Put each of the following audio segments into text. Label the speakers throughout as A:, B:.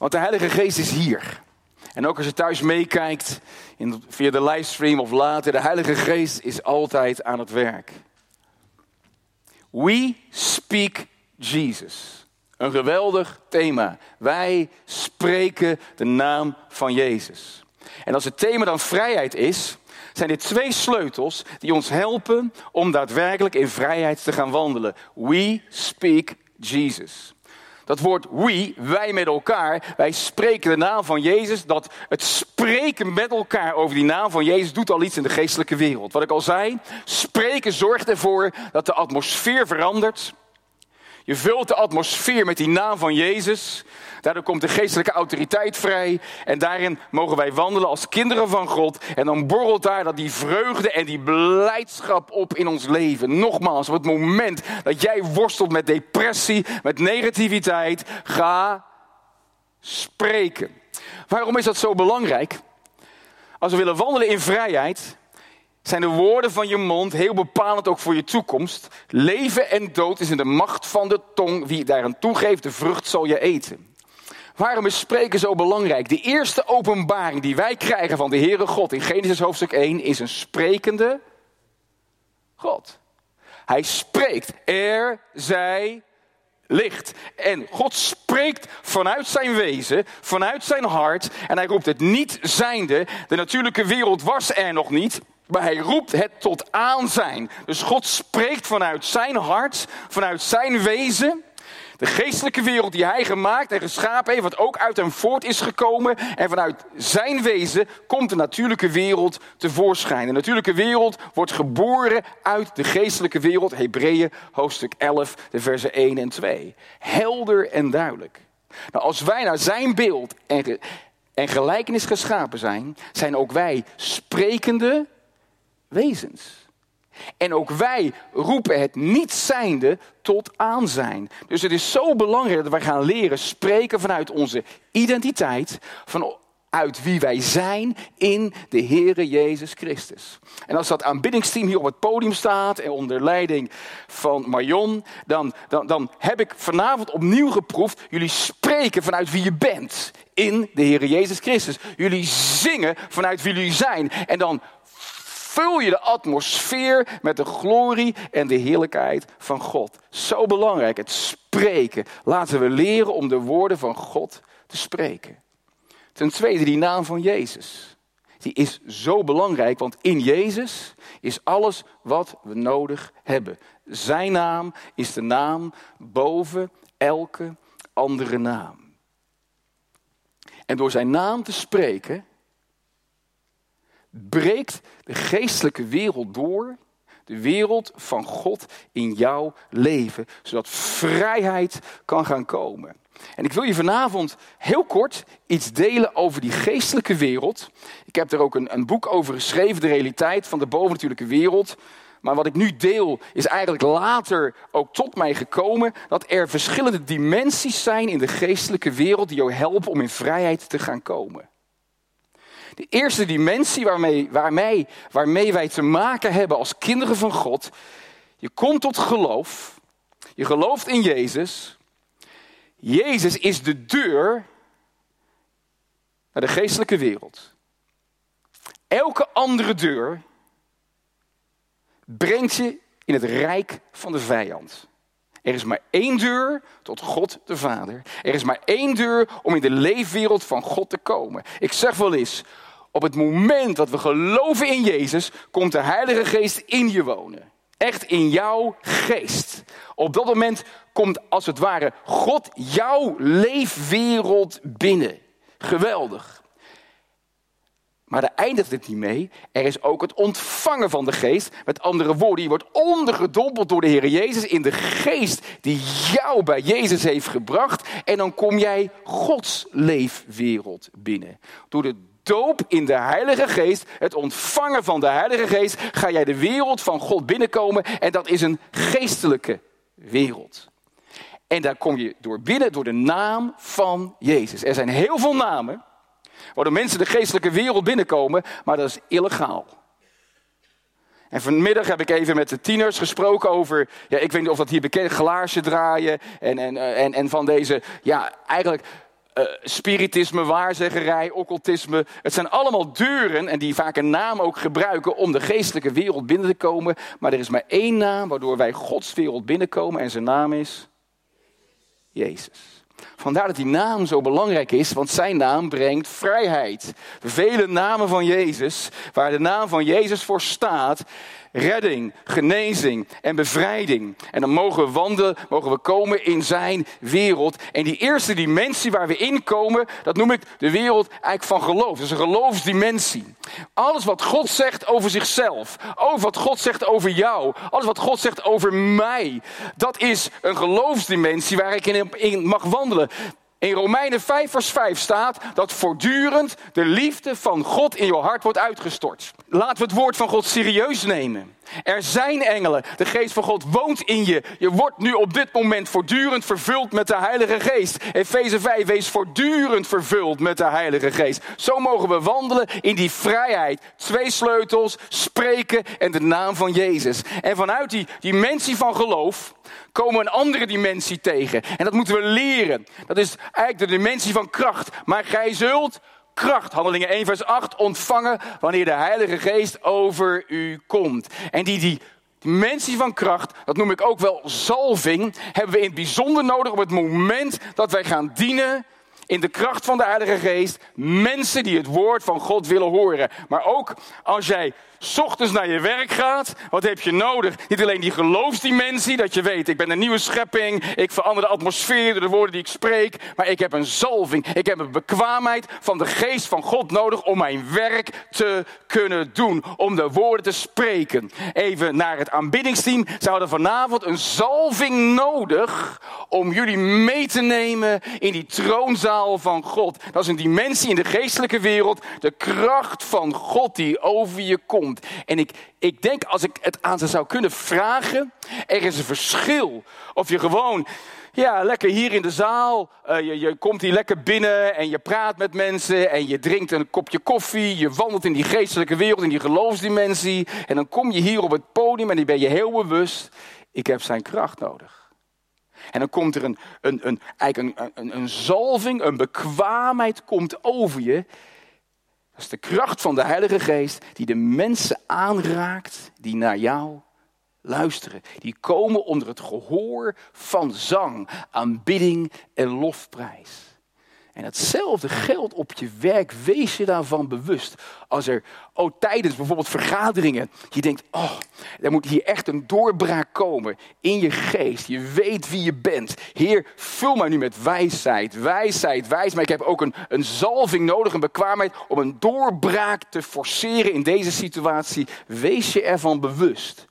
A: Want de Heilige Geest is hier. En ook als je thuis meekijkt in, via de livestream of later, de Heilige Geest is altijd aan het werk. We speak Jesus. Een geweldig thema. Wij spreken de naam van Jezus. En als het thema dan vrijheid is, zijn dit twee sleutels die ons helpen om daadwerkelijk in vrijheid te gaan wandelen. We speak Jesus. Dat woord we, wij met elkaar, wij spreken de naam van Jezus. Dat het spreken met elkaar over die naam van Jezus doet al iets in de geestelijke wereld. Wat ik al zei, spreken zorgt ervoor dat de atmosfeer verandert. Je vult de atmosfeer met die naam van Jezus. Daardoor komt de geestelijke autoriteit vrij. En daarin mogen wij wandelen als kinderen van God. En dan borrelt daar dat die vreugde en die blijdschap op in ons leven. Nogmaals, op het moment dat jij worstelt met depressie, met negativiteit, ga spreken. Waarom is dat zo belangrijk? Als we willen wandelen in vrijheid, zijn de woorden van je mond heel bepalend ook voor je toekomst. Leven en dood is in de macht van de tong. Wie daaraan toegeeft, de vrucht zal je eten. Waarom is spreken zo belangrijk? De eerste openbaring die wij krijgen van de Heere God in Genesis hoofdstuk 1 is een sprekende God. Hij spreekt, er zij licht. En God spreekt vanuit zijn wezen, vanuit zijn hart. En hij roept het niet zijnde. De natuurlijke wereld was er nog niet. Maar hij roept het tot aanzijn. Dus God spreekt vanuit zijn hart, vanuit zijn wezen. De geestelijke wereld die hij gemaakt en geschapen heeft, wat ook uit hem voort is gekomen. En vanuit zijn wezen komt de natuurlijke wereld tevoorschijn. De natuurlijke wereld wordt geboren uit de geestelijke wereld. Hebreeën hoofdstuk 11, de versen 1 en 2. Helder en duidelijk. Nou, als wij naar zijn beeld en, en gelijkenis geschapen zijn, zijn ook wij sprekende wezens. En ook wij roepen het niet zijnde tot aanzijn. Dus het is zo belangrijk dat wij gaan leren spreken vanuit onze identiteit, vanuit wie wij zijn in de Heere Jezus Christus. En als dat aanbiddingsteam hier op het podium staat en onder leiding van Marion, dan, dan, dan heb ik vanavond opnieuw geproefd, jullie spreken vanuit wie je bent in de Heere Jezus Christus. Jullie zingen vanuit wie jullie zijn. En dan vul je de atmosfeer met de glorie en de heerlijkheid van God. Zo belangrijk, het spreken. Laten we leren om de woorden van God te spreken. Ten tweede, die naam van Jezus. Die is zo belangrijk, want in Jezus is alles wat we nodig hebben. Zijn naam is de naam boven elke andere naam. En door zijn naam te spreken, breekt de geestelijke wereld door. De wereld van God in jouw leven. Zodat vrijheid kan gaan komen. En ik wil je vanavond heel kort iets delen over die geestelijke wereld. Ik heb er ook een, een boek over geschreven, de realiteit van de bovennatuurlijke wereld. Maar wat ik nu deel is eigenlijk later ook tot mij gekomen dat er verschillende dimensies zijn in de geestelijke wereld die jou helpen om in vrijheid te gaan komen. De eerste dimensie waarmee, waarmee, waarmee wij te maken hebben als kinderen van God. Je komt tot geloof. Je gelooft in Jezus. Jezus is de deur naar de geestelijke wereld. Elke andere deur brengt je in het rijk van de vijand. Er is maar één deur tot God de Vader. Er is maar één deur om in de leefwereld van God te komen. Ik zeg wel eens, op het moment dat we geloven in Jezus, komt de Heilige Geest in je wonen. Echt in jouw geest. Op dat moment komt als het ware God jouw leefwereld binnen. Geweldig. Maar daar eindigt het niet mee. Er is ook het ontvangen van de geest. Met andere woorden, je wordt ondergedompeld door de Heer Jezus in de geest die jou bij Jezus heeft gebracht. En dan kom jij Gods leefwereld binnen. Door de doop in de Heilige Geest, het ontvangen van de Heilige Geest, ga jij de wereld van God binnenkomen. En dat is een geestelijke wereld. En daar kom je door binnen door de naam van Jezus. Er zijn heel veel namen waardoor mensen de geestelijke wereld binnenkomen, maar dat is illegaal. En vanmiddag heb ik even met de tieners gesproken over, ja, ik weet niet of dat hier bekend, glaasje draaien en, en, en, en van deze, ja, eigenlijk uh, spiritisme, waarzeggerij, occultisme. Het zijn allemaal deuren en die vaak een naam ook gebruiken om de geestelijke wereld binnen te komen. Maar er is maar één naam waardoor wij Gods wereld binnenkomen en zijn naam is Jezus. Vandaar dat die naam zo belangrijk is, want zijn naam brengt vrijheid. Vele namen van Jezus, waar de naam van Jezus voor staat, redding, genezing en bevrijding. En dan mogen we wandelen, mogen we komen in zijn wereld. En die eerste dimensie waar we in komen, dat noem ik de wereld eigenlijk van geloof. Dat is een geloofsdimensie. Alles wat God zegt over zichzelf, over wat God zegt over jou, alles wat God zegt over mij, dat is een geloofsdimensie waar ik in mag wandelen. In Romeinen 5 vers 5 staat dat voortdurend de liefde van God in je hart wordt uitgestort. Laten we het woord van God serieus nemen. Er zijn engelen. De geest van God woont in je. Je wordt nu op dit moment voortdurend vervuld met de Heilige Geest. Efeze 5, wees voortdurend vervuld met de Heilige Geest. Zo mogen we wandelen in die vrijheid. Twee sleutels, spreken en de naam van Jezus. En vanuit die dimensie van geloof komen we een andere dimensie tegen. En dat moeten we leren. Dat is eigenlijk de dimensie van kracht. Maar gij zult kracht, handelingen 1 vers 8, ontvangen wanneer de Heilige Geest over u komt. En die, die dimensie van kracht, dat noem ik ook wel zalving, hebben we in het bijzonder nodig op het moment dat wij gaan dienen in de kracht van de Heilige Geest mensen die het woord van God willen horen. Maar ook als jij ochtends naar je werk gaat, wat heb je nodig? Niet alleen die geloofsdimensie, dat je weet, ik ben een nieuwe schepping, ik verander de atmosfeer door de woorden die ik spreek, maar ik heb een zalving, ik heb een bekwaamheid van de geest van God nodig om mijn werk te kunnen doen, om de woorden te spreken. Even naar het aanbiddingsteam, ze hadden vanavond een zalving nodig om jullie mee te nemen in die troonzaal van God. Dat is een dimensie in de geestelijke wereld, de kracht van God die over je komt. En ik, ik denk, als ik het aan ze zou kunnen vragen, er is een verschil. Of je gewoon, ja, lekker hier in de zaal, uh, je, je komt hier lekker binnen en je praat met mensen en je drinkt een kopje koffie, je wandelt in die geestelijke wereld, in die geloofsdimensie. En dan kom je hier op het podium en dan ben je heel bewust, ik heb zijn kracht nodig. En dan komt er een, een, een, eigenlijk een, een, een zalving, een bekwaamheid komt over je. Dat is de kracht van de Heilige Geest die de mensen aanraakt die naar jou luisteren. Die komen onder het gehoor van zang, aanbidding en lofprijs. En hetzelfde geldt op je werk. Wees je daarvan bewust. Als er oh, tijdens bijvoorbeeld vergaderingen, je denkt, oh, er moet hier echt een doorbraak komen in je geest. Je weet wie je bent. Heer, vul mij nu met wijsheid, wijsheid, wijs. Maar ik heb ook een, een zalving nodig, een bekwaamheid om een doorbraak te forceren in deze situatie. Wees je ervan bewust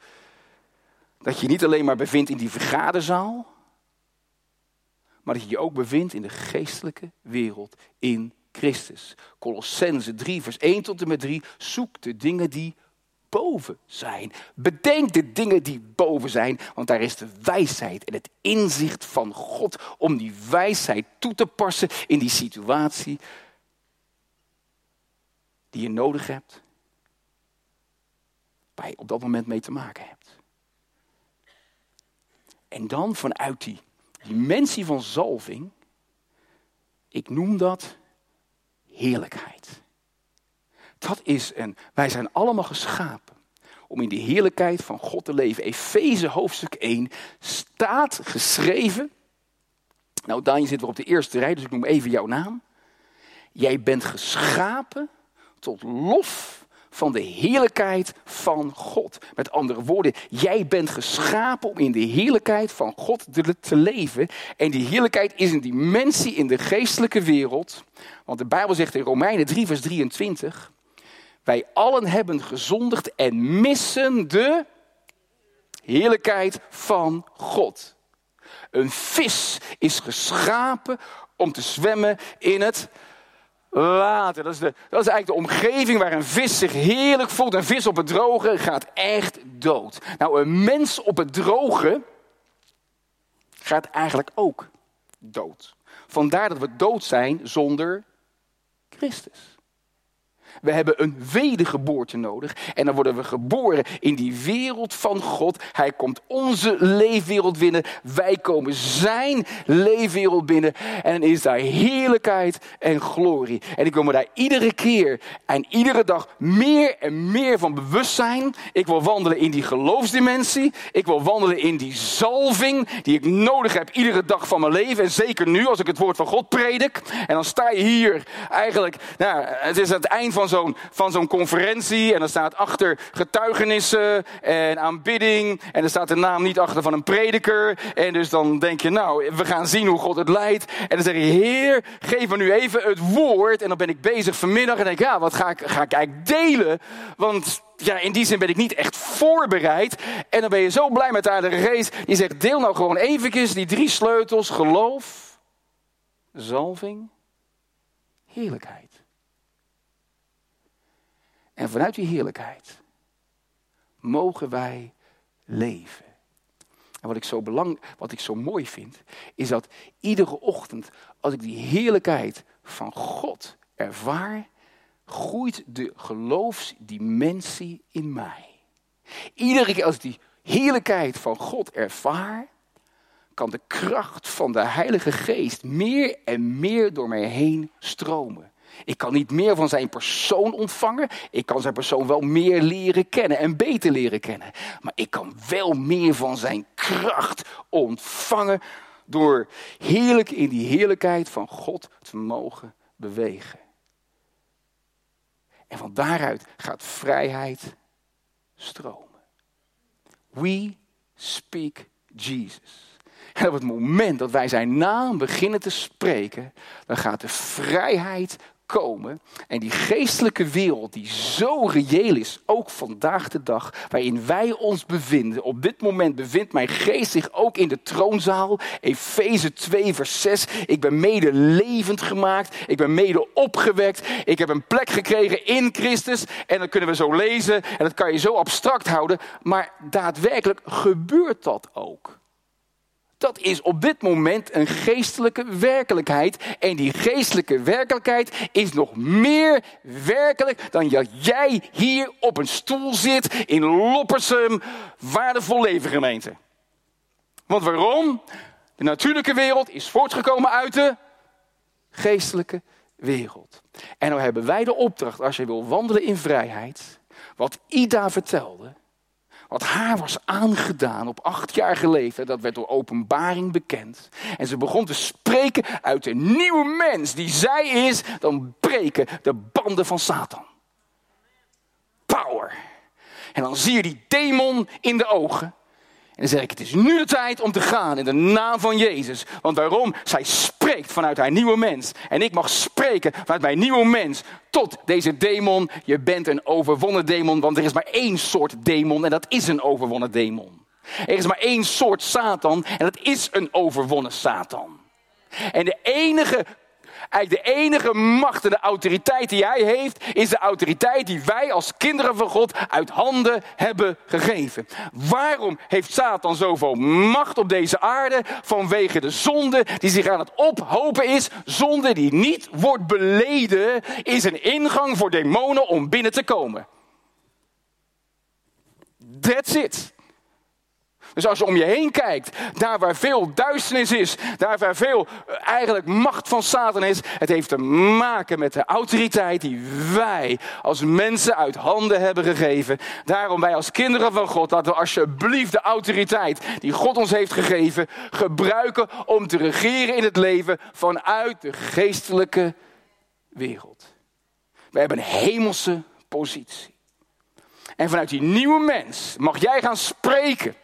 A: dat je niet alleen maar bevindt in die vergaderzaal maar dat je je ook bevindt in de geestelijke wereld in Christus. Colossense 3, vers 1 tot en met 3. Zoek de dingen die boven zijn. Bedenk de dingen die boven zijn, want daar is de wijsheid en het inzicht van God om die wijsheid toe te passen in die situatie die je nodig hebt, waar je op dat moment mee te maken hebt. En dan vanuit die dimensie van zalving, ik noem dat heerlijkheid. Dat is een, wij zijn allemaal geschapen om in de heerlijkheid van God te leven. Efeze hoofdstuk 1 staat geschreven. Nou, Daniel zit weer op de eerste rij, dus ik noem even jouw naam. Jij bent geschapen tot lof van de heerlijkheid van God. Met andere woorden, jij bent geschapen om in de heerlijkheid van God te, leven. En die heerlijkheid is een dimensie in de geestelijke wereld. Want de Bijbel zegt in Romeinen 3, vers 23: Wij allen hebben gezondigd en missen de heerlijkheid van God. Een vis is geschapen om te zwemmen in het water. Dat is, de, dat is eigenlijk de omgeving waar een vis zich heerlijk voelt. Een vis op het droge gaat echt dood. Nou, een mens op het droge gaat eigenlijk ook dood. Vandaar dat we dood zijn zonder Christus. We hebben een wedergeboorte nodig. En dan worden we geboren in die wereld van God. Hij komt onze leefwereld binnen. Wij komen zijn leefwereld binnen. En is daar heerlijkheid en glorie. En ik wil me daar iedere keer en iedere dag meer en meer van bewust zijn. Ik wil wandelen in die geloofsdimensie. Ik wil wandelen in die zalving die ik nodig heb iedere dag van mijn leven. En zeker nu als ik het woord van God predik. En dan sta je hier eigenlijk, nou, het is het eind van zo'n, van zo'n conferentie. En dan staat achter getuigenissen en aanbidding. En er staat de naam niet achter van een prediker. En dus dan denk je, nou, we gaan zien hoe God het leidt. En dan zeg je, Heer, geef me nu even het woord. En dan ben ik bezig vanmiddag en denk, ja, wat ga ik, ga ik eigenlijk delen? Want ja, in die zin ben ik niet echt voorbereid. En dan ben je zo blij met de Heilige Geest. Die zegt, deel nou gewoon eventjes die drie sleutels. Geloof, zalving, heerlijkheid. En vanuit die heerlijkheid mogen wij leven. En wat ik, zo belang, wat ik zo mooi vind, is dat iedere ochtend, als ik die heerlijkheid van God ervaar, groeit de geloofsdimensie in mij. Iedere keer als ik die heerlijkheid van God ervaar, kan de kracht van de Heilige Geest meer en meer door mij heen stromen. Ik kan niet meer van zijn persoon ontvangen. Ik kan zijn persoon wel meer leren kennen en beter leren kennen. Maar ik kan wel meer van zijn kracht ontvangen door heerlijk in die heerlijkheid van God te mogen bewegen. En van daaruit gaat vrijheid stromen. We speak Jesus. En op het moment dat wij zijn naam beginnen te spreken, dan gaat de vrijheid komen. En die geestelijke wereld die zo reëel is, ook vandaag de dag, waarin wij ons bevinden. Op dit moment bevindt mijn geest zich ook in de troonzaal. Efeze 2 vers 6. Ik ben mede levend gemaakt. Ik ben mede opgewekt. Ik heb een plek gekregen in Christus. En dan kunnen we zo lezen. En dat kan je zo abstract houden. Maar daadwerkelijk gebeurt dat ook. Dat is op dit moment een geestelijke werkelijkheid. En die geestelijke werkelijkheid is nog meer werkelijk dan dat jij hier op een stoel zit in Loppersum, waardevol leven gemeente. Want waarom? De natuurlijke wereld is voortgekomen uit de geestelijke wereld. En nou hebben wij de opdracht, als je wil wandelen in vrijheid, wat Ida vertelde, wat haar was aangedaan op achtjarige leeftijd, dat werd door openbaring bekend. En ze begon te spreken uit de nieuwe mens die zij is, dan breken de banden van Satan. Power. En dan zie je die demon in de ogen. En dan zeg ik, het is nu de tijd om te gaan in de naam van Jezus. Want waarom? Zij vanuit haar nieuwe mens. En ik mag spreken vanuit mijn nieuwe mens tot deze demon. Je bent een overwonnen demon, want er is maar één soort demon en dat is een overwonnen demon. Er is maar één soort Satan en dat is een overwonnen Satan. En de enige Eigenlijk de enige macht en de autoriteit die hij heeft, is de autoriteit die wij als kinderen van God uit handen hebben gegeven. Waarom heeft Satan zoveel macht op deze aarde? Vanwege de zonde die zich aan het ophopen is. Zonde die niet wordt beleden, is een ingang voor demonen om binnen te komen. That's it. Dus als je om je heen kijkt, daar waar veel duisternis is, daar waar veel eh, eigenlijk macht van Satan is, het heeft te maken met de autoriteit die wij als mensen uit handen hebben gegeven. Daarom wij als kinderen van God, laten we alsjeblieft de autoriteit die God ons heeft gegeven, gebruiken om te regeren in het leven vanuit de geestelijke wereld. We hebben een hemelse positie. En vanuit die nieuwe mens mag jij gaan spreken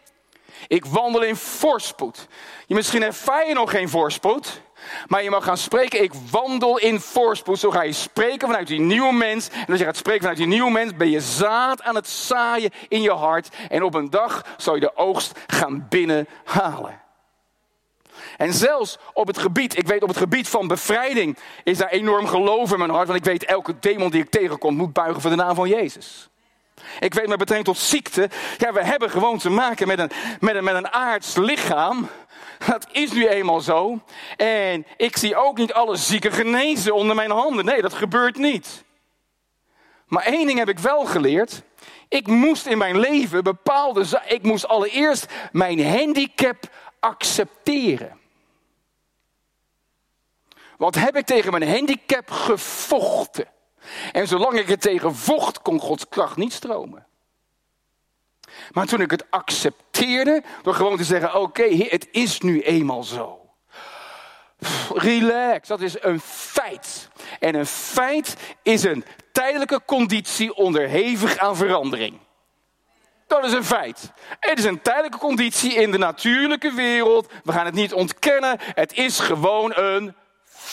A: ik wandel in voorspoed. Je, misschien ervaar je nog geen voorspoed. Maar je mag gaan spreken, ik wandel in voorspoed. Zo ga je spreken vanuit die nieuwe mens. En als je gaat spreken vanuit die nieuwe mens, ben je zaad aan het zaaien in je hart. En op een dag zal je de oogst gaan binnenhalen. En zelfs op het gebied, ik weet op het gebied van bevrijding, is daar enorm geloof in mijn hart. Want ik weet, elke demon die ik tegenkom moet buigen voor de naam van Jezus. Ik weet met betrekking tot ziekte. Ja, we hebben gewoon te maken met een, met een, met een aards lichaam. Dat is nu eenmaal zo. En ik zie ook niet alle zieken genezen onder mijn handen. Nee, dat gebeurt niet. Maar één ding heb ik wel geleerd. Ik moest in mijn leven bepaalde. Ik moest allereerst mijn handicap accepteren. Wat heb ik tegen mijn handicap gevochten? En zolang ik er tegen vocht, kon Gods kracht niet stromen. Maar toen ik het accepteerde, door gewoon te zeggen: Oké, het is nu eenmaal zo. Relax, dat is een feit. En een feit is een tijdelijke conditie onderhevig aan verandering. Dat is een feit. Het is een tijdelijke conditie in de natuurlijke wereld. We gaan het niet ontkennen. Het is gewoon een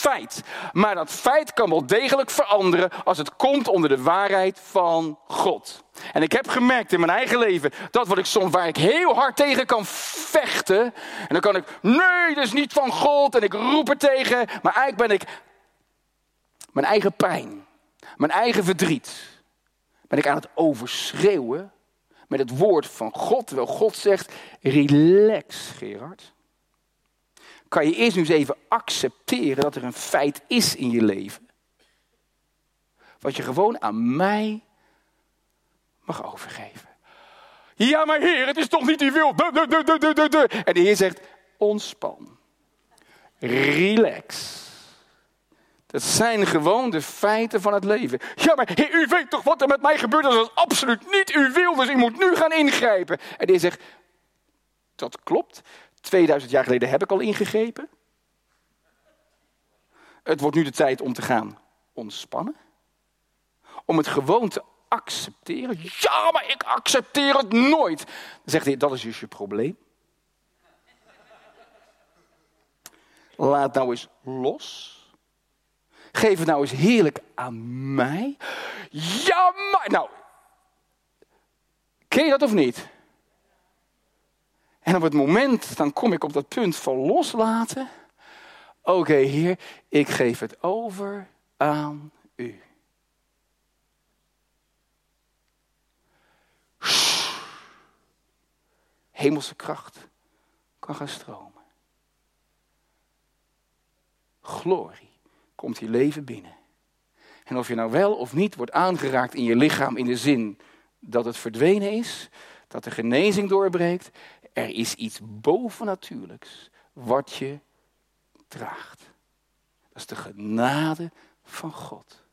A: feit. Maar dat feit kan wel degelijk veranderen als het komt onder de waarheid van God. En ik heb gemerkt in mijn eigen leven dat wat ik soms waar ik heel hard tegen kan vechten. En dan kan ik, nee, dat is niet van God. En ik roep er tegen. Maar eigenlijk ben ik mijn eigen pijn, mijn eigen verdriet, ben ik aan het overschreeuwen met het woord van God. Terwijl God zegt, relax Gerard kan je eerst nu eens even accepteren dat er een feit is in je leven. Wat je gewoon aan mij mag overgeven. Ja, maar Heer, het is toch niet die wil. En de Heer zegt: ontspan. Relax. Dat zijn gewoon de feiten van het leven. Ja, maar heer, u weet toch wat er met mij gebeurt als het absoluut niet uw wil, dus ik moet nu gaan ingrijpen. En de zegt, dat klopt. 2000 jaar geleden heb ik al ingegrepen. Het wordt nu de tijd om te gaan ontspannen. Om het gewoon te accepteren. Ja, maar ik accepteer het nooit. Dan zegt hij, dat is dus je probleem. Laat nou eens los. Geef het nou eens heerlijk aan mij. Ja, maar. Nou. Ken je dat of niet? En op het moment, dan kom ik op dat punt van loslaten. Oké, Heer, ik geef het over aan u. Hemelse kracht kan gaan stromen. Glorie komt je leven binnen. En of je nou wel of niet wordt aangeraakt in je lichaam in de zin dat het verdwenen is, dat de genezing doorbreekt, er is iets bovennatuurlijks wat je draagt. Dat is de genade van God.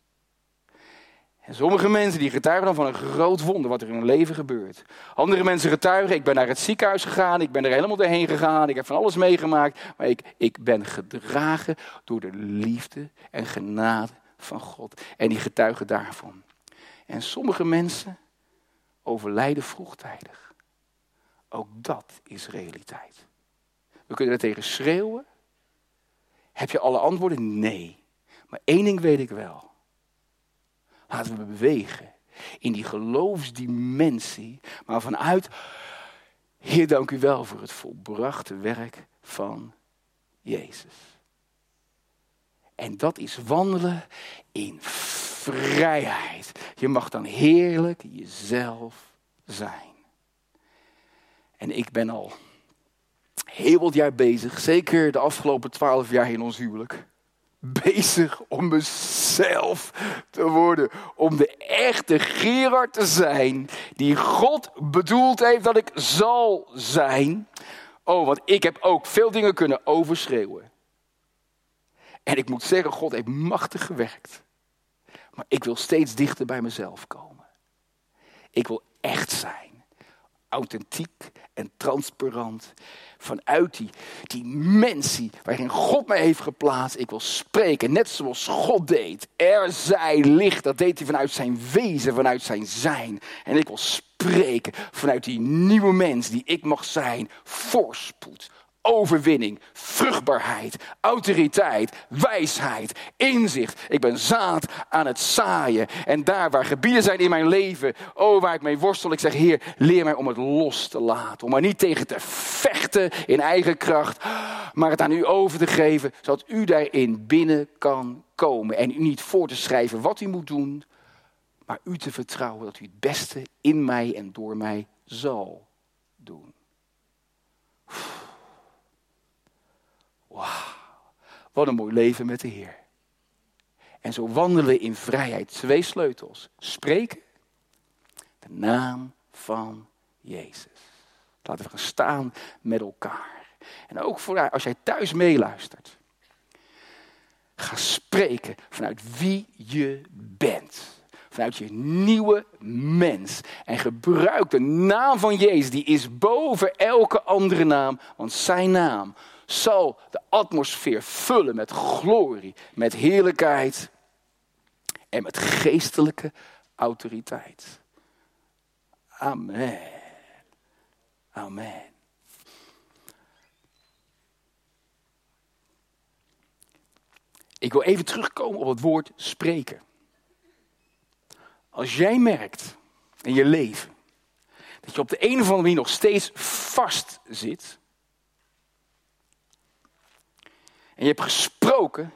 A: En sommige mensen die getuigen dan van een groot wonder wat er in hun leven gebeurt. Andere mensen getuigen, ik ben naar het ziekenhuis gegaan, ik ben er helemaal doorheen gegaan, ik heb van alles meegemaakt. Maar ik, ik ben gedragen door de liefde en genade van God. En die getuigen daarvan. En sommige mensen overlijden vroegtijdig. Ook dat is realiteit. We kunnen er tegen schreeuwen. Heb je alle antwoorden? Nee. Maar één ding weet ik wel. Laten we bewegen in die geloofsdimensie, maar vanuit, Heer, dank u wel voor het volbrachte werk van Jezus. En dat is wandelen in vrijheid. Je mag dan heerlijk jezelf zijn. En ik ben al heel wat jaar bezig, zeker de afgelopen twaalf jaar in ons huwelijk, bezig om mezelf te worden. Om de echte Gerard te zijn die God bedoeld heeft dat ik zal zijn. Oh, want ik heb ook veel dingen kunnen overschreeuwen. En ik moet zeggen, God heeft machtig gewerkt. Maar ik wil steeds dichter bij mezelf komen. Ik wil echt zijn authentiek en transparant. Vanuit die, die mensie waarin God mij heeft geplaatst. Ik wil spreken, net zoals God deed. Er zij licht, dat deed hij vanuit zijn wezen, vanuit zijn zijn. En ik wil spreken vanuit die nieuwe mens die ik mag zijn. Voorspoed, overwinning, vruchtbaarheid, autoriteit, wijsheid, inzicht. Ik ben zaad aan het zaaien. En daar waar gebieden zijn in mijn leven, oh waar ik mee worstel, ik zeg Heer, leer mij om het los te laten. Om er niet tegen te vechten in eigen kracht, maar het aan u over te geven, zodat u daarin binnen kan komen. En u niet voor te schrijven wat u moet doen, maar u te vertrouwen dat u het beste in mij en door mij zal doen. Wauw, wat een mooi leven met de Heer. En zo wandelen in vrijheid. Twee sleutels. Spreken. De naam van Jezus. Laten we gaan staan met elkaar. En ook voor als jij thuis meeluistert. Ga spreken vanuit wie je bent. Vanuit je nieuwe mens. En gebruik de naam van Jezus. Die is boven elke andere naam. Want zijn naam zal de atmosfeer vullen met glorie, met heerlijkheid en met geestelijke autoriteit. Amen. Amen. Ik wil even terugkomen op het woord spreken. Als jij merkt in je leven dat je op de een of andere manier nog steeds vast zit. En je hebt gesproken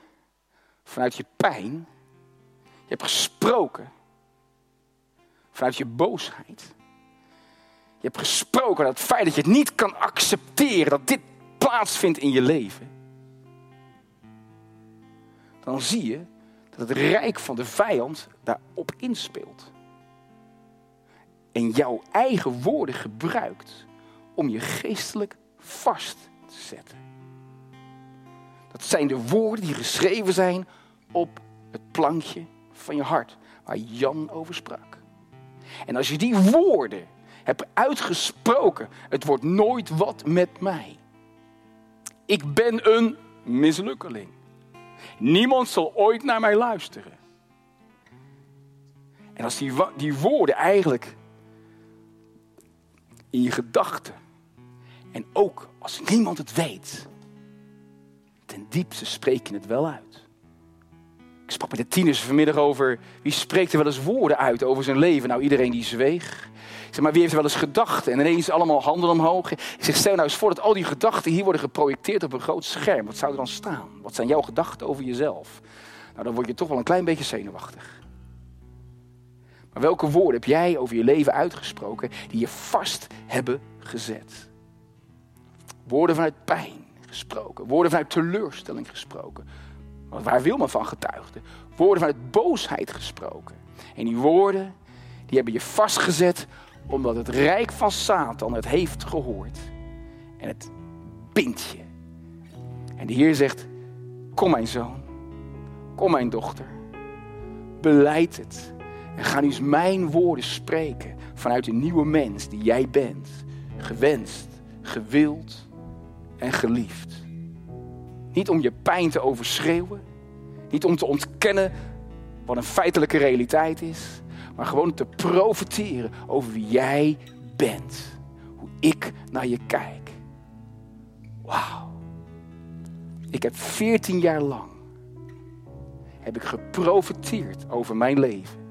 A: vanuit je pijn. Je hebt gesproken vanuit je boosheid. Je hebt gesproken dat het feit dat je het niet kan accepteren dat dit plaatsvindt in je leven. Dan zie je dat het rijk van de vijand daarop inspeelt. En jouw eigen woorden gebruikt om je geestelijk vast te zetten. Dat zijn de woorden die geschreven zijn op het plankje van je hart, waar Jan over sprak. En als je die woorden hebt uitgesproken, het wordt nooit wat met mij. Ik ben een mislukkeling. Niemand zal ooit naar mij luisteren. En als die, die woorden eigenlijk in je gedachten, en ook als niemand het weet, ten diepste spreek het wel uit. Ik sprak met de tieners vanmiddag over wie spreekt er wel eens woorden uit over zijn leven. Nou, iedereen die zweeg. Ik zeg, maar wie heeft er wel eens gedachten? En ineens allemaal handen omhoog. Ik zeg, stel nou eens voor dat al die gedachten hier worden geprojecteerd op een groot scherm. Wat zou er dan staan? Wat zijn jouw gedachten over jezelf? Nou, dan word je toch wel een klein beetje zenuwachtig. Maar welke woorden heb jij over je leven uitgesproken die je vast hebben gezet? Woorden vanuit pijn gesproken. Woorden vanuit teleurstelling gesproken. Want waar wil men van getuigde? Woorden vanuit boosheid gesproken. En die woorden, die hebben je vastgezet omdat het rijk van Satan het heeft gehoord. En het bindt je. En de Heer zegt, kom mijn zoon, kom mijn dochter, beleid het. En ga nu eens mijn woorden spreken vanuit de nieuwe mens die jij bent. Gewenst, gewild en geliefd. Niet om je pijn te overschreeuwen. Niet om te ontkennen wat een feitelijke realiteit is. Maar gewoon te profiteren over wie jij bent. Hoe ik naar je kijk. Wauw. Ik heb 14 jaar lang heb ik geprofiteerd over mijn leven.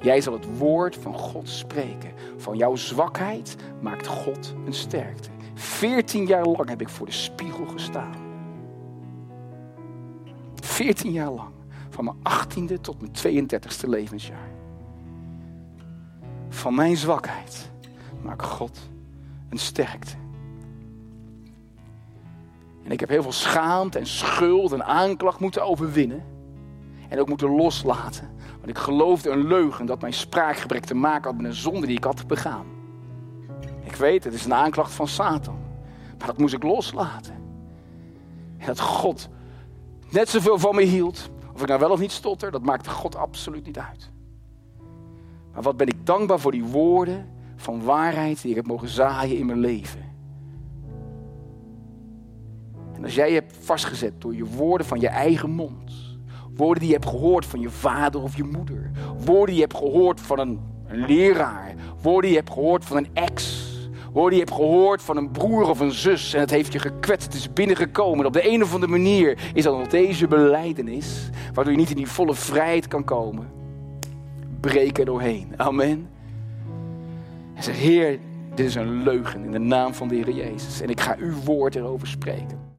A: Jij zal het woord van God spreken. Van jouw zwakheid maakt God een sterkte. 14 jaar lang heb ik voor de spiegel gestaan. 14 jaar lang. Van mijn 18e tot mijn 32e levensjaar. Van mijn zwakheid maakt God een sterkte. En ik heb heel veel schaamte en schuld en aanklacht moeten overwinnen. En ook moeten loslaten. Want ik geloofde een leugen dat mijn spraakgebrek te maken had met een zonde die ik had begaan. Ik weet, het is een aanklacht van Satan. Maar dat moest ik loslaten. En dat God net zoveel van me hield. Of ik nou wel of niet stotter, dat maakte God absoluut niet uit. Maar wat ben ik dankbaar voor die woorden van waarheid die ik heb mogen zaaien in mijn leven. En als jij hebt vastgezet door je woorden van je eigen mond. Woorden die je hebt gehoord van je vader of je moeder. Woorden die je hebt gehoord van een, een leraar. Woorden die je hebt gehoord van een ex. Die je hebt gehoord van een broer of een zus en het heeft je gekwetst, het is binnengekomen. En op de een of andere manier is dat nog deze beleidenis, waardoor je niet in die volle vrijheid kan komen. Breek er doorheen. Amen. En zeg, Heer, dit is een leugen in de naam van de Heer Jezus. En ik ga uw woord erover spreken.